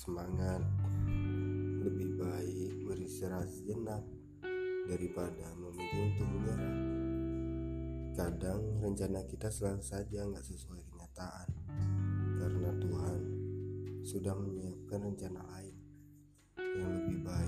semangat lebih baik beristirahat sejenak daripada memilih untuk menyerah. Kadang rencana kita selalu saja nggak sesuai kenyataan karena Tuhan sudah menyiapkan rencana lain yang lebih baik.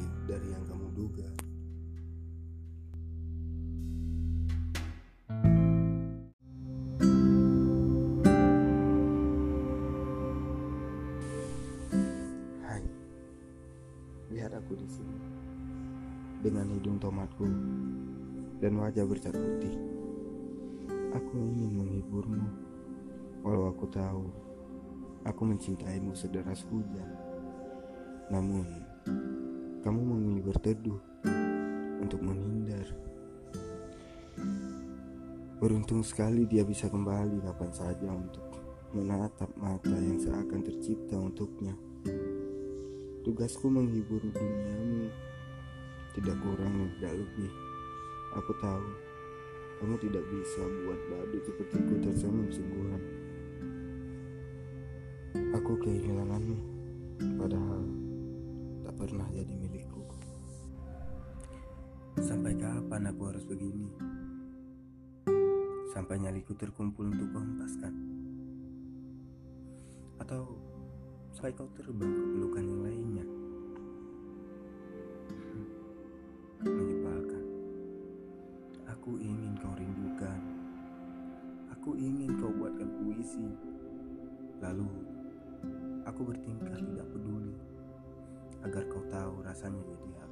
Lihat aku di sini dengan hidung tomatku dan wajah bercat putih. Aku ingin menghiburmu, walau aku tahu aku mencintaimu sederas hujan. Namun, kamu memilih berteduh untuk menghindar. Beruntung sekali dia bisa kembali kapan saja untuk menatap mata yang seakan tercipta untuknya. Tugasku menghibur duniamu tidak kurang dan tidak lebih. Aku tahu kamu tidak bisa buat badut sepertiku tersenyum sungguhan. Aku kehilanganmu, padahal tak pernah jadi milikku. Sampai kapan aku harus begini? Sampai nyaliku terkumpul untuk kau hempaskan? Atau sampai kau terbang ke pelukan yang lainnya? Aku ingin kau rindukan. Aku ingin kau buatkan puisi. Lalu, aku bertingkah tidak peduli agar kau tahu rasanya jadi aku.